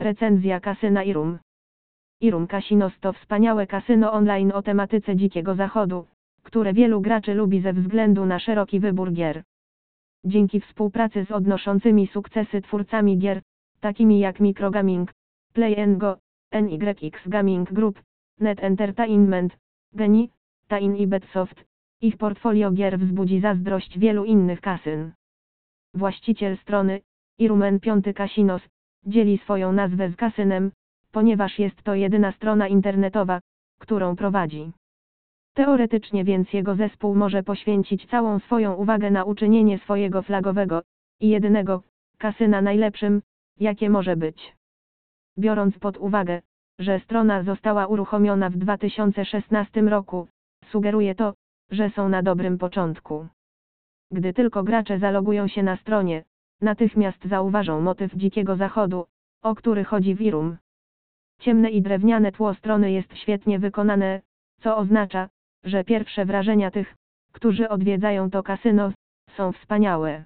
Recenzja kasyna Irum. Irum Casinos to wspaniałe kasyno online o tematyce dzikiego zachodu, które wielu graczy lubi ze względu na szeroki wybór gier. Dzięki współpracy z odnoszącymi sukcesy twórcami gier, takimi jak Microgaming, Play Go, NYX Gaming Group, Net Entertainment, Geni, Tain i Betsoft, ich portfolio gier wzbudzi zazdrość wielu innych kasyn. Właściciel strony, Irumen 5 Casinos, dzieli swoją nazwę z kasynem, ponieważ jest to jedyna strona internetowa, którą prowadzi. Teoretycznie więc jego zespół może poświęcić całą swoją uwagę na uczynienie swojego flagowego i jedynego kasyna najlepszym, jakie może być. Biorąc pod uwagę, że strona została uruchomiona w 2016 roku, sugeruje to, że są na dobrym początku. Gdy tylko gracze zalogują się na stronie, natychmiast zauważą motyw dzikiego zachodu, o który chodzi w Irum. Ciemne i drewniane tło strony jest świetnie wykonane, co oznacza, że pierwsze wrażenia tych, którzy odwiedzają to kasyno, są wspaniałe.